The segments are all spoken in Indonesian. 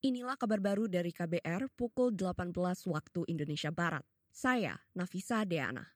Inilah kabar baru dari KBR pukul 18 waktu Indonesia Barat. Saya Nafisa Deana.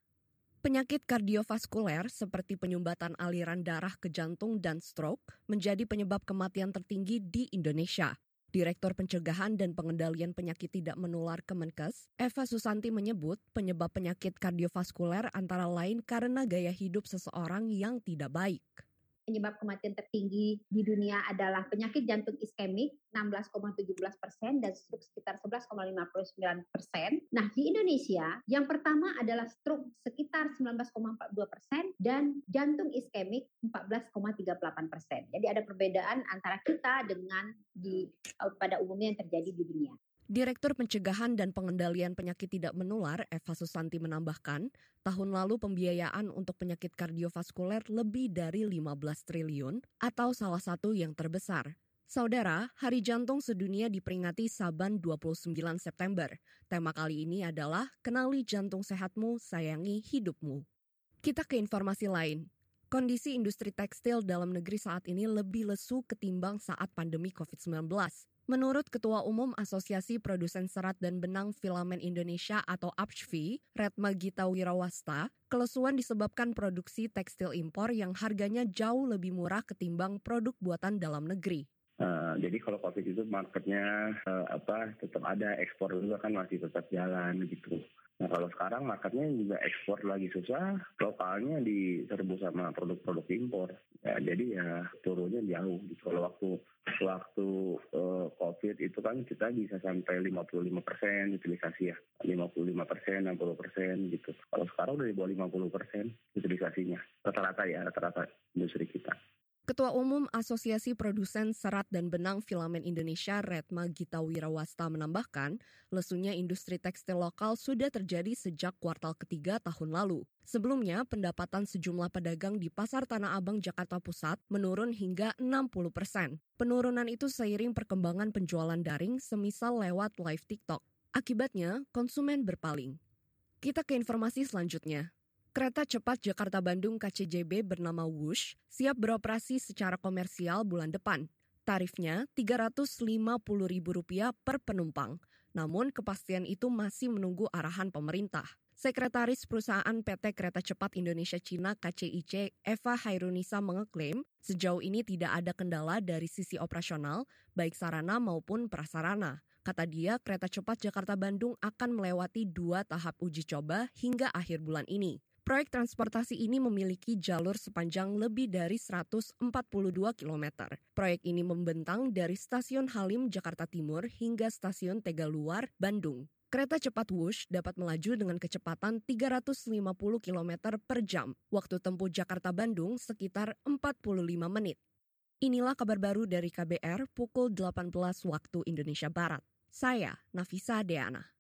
Penyakit kardiovaskuler seperti penyumbatan aliran darah ke jantung dan stroke menjadi penyebab kematian tertinggi di Indonesia. Direktur Pencegahan dan Pengendalian Penyakit Tidak Menular Kemenkes, Eva Susanti menyebut penyebab penyakit kardiovaskuler antara lain karena gaya hidup seseorang yang tidak baik penyebab kematian tertinggi di dunia adalah penyakit jantung iskemik 16,17 persen dan stroke sekitar 11,59 persen. Nah di Indonesia yang pertama adalah stroke sekitar 19,42 persen dan jantung iskemik 14,38 persen. Jadi ada perbedaan antara kita dengan di uh, pada umumnya yang terjadi di dunia. Direktur Pencegahan dan Pengendalian Penyakit Tidak Menular, Eva Susanti menambahkan, tahun lalu pembiayaan untuk penyakit kardiovaskuler lebih dari 15 triliun atau salah satu yang terbesar. Saudara, Hari Jantung Sedunia diperingati Saban 29 September. Tema kali ini adalah Kenali Jantung Sehatmu, Sayangi Hidupmu. Kita ke informasi lain. Kondisi industri tekstil dalam negeri saat ini lebih lesu ketimbang saat pandemi COVID-19. Menurut Ketua Umum Asosiasi Produsen Serat dan Benang Filamen Indonesia atau APSFI, Retma Gita Wirawasta, kelesuan disebabkan produksi tekstil impor yang harganya jauh lebih murah ketimbang produk buatan dalam negeri. Uh, jadi kalau COVID itu marketnya uh, apa tetap ada ekspor juga kan masih tetap jalan gitu. Nah kalau sekarang marketnya juga ekspor lagi susah, lokalnya diserbu sama produk-produk impor. Ya, jadi ya turunnya jauh. Gitu. Kalau waktu waktu uh, COVID itu kan kita bisa sampai 55 persen utilisasi ya, 55 persen, 60 persen gitu. Kalau sekarang udah di bawah 50 persen utilisasinya, rata-rata ya, rata-rata industri kita. Ketua Umum Asosiasi Produsen Serat dan Benang Filamen Indonesia Retma Gita Wirawasta menambahkan, lesunya industri tekstil lokal sudah terjadi sejak kuartal ketiga tahun lalu. Sebelumnya, pendapatan sejumlah pedagang di Pasar Tanah Abang Jakarta Pusat menurun hingga 60 persen. Penurunan itu seiring perkembangan penjualan daring semisal lewat live TikTok. Akibatnya, konsumen berpaling. Kita ke informasi selanjutnya. Kereta cepat Jakarta-Bandung KCJB bernama Wush siap beroperasi secara komersial bulan depan. Tarifnya Rp350.000 per penumpang. Namun kepastian itu masih menunggu arahan pemerintah. Sekretaris Perusahaan PT Kereta Cepat Indonesia Cina KCIC Eva Hairunisa mengeklaim sejauh ini tidak ada kendala dari sisi operasional, baik sarana maupun prasarana. Kata dia, kereta cepat Jakarta-Bandung akan melewati dua tahap uji coba hingga akhir bulan ini. Proyek transportasi ini memiliki jalur sepanjang lebih dari 142 km. Proyek ini membentang dari Stasiun Halim, Jakarta Timur hingga Stasiun Tegaluar, Bandung. Kereta cepat Wush dapat melaju dengan kecepatan 350 km per jam. Waktu tempuh Jakarta-Bandung sekitar 45 menit. Inilah kabar baru dari KBR pukul 18 waktu Indonesia Barat. Saya Nafisa Deana.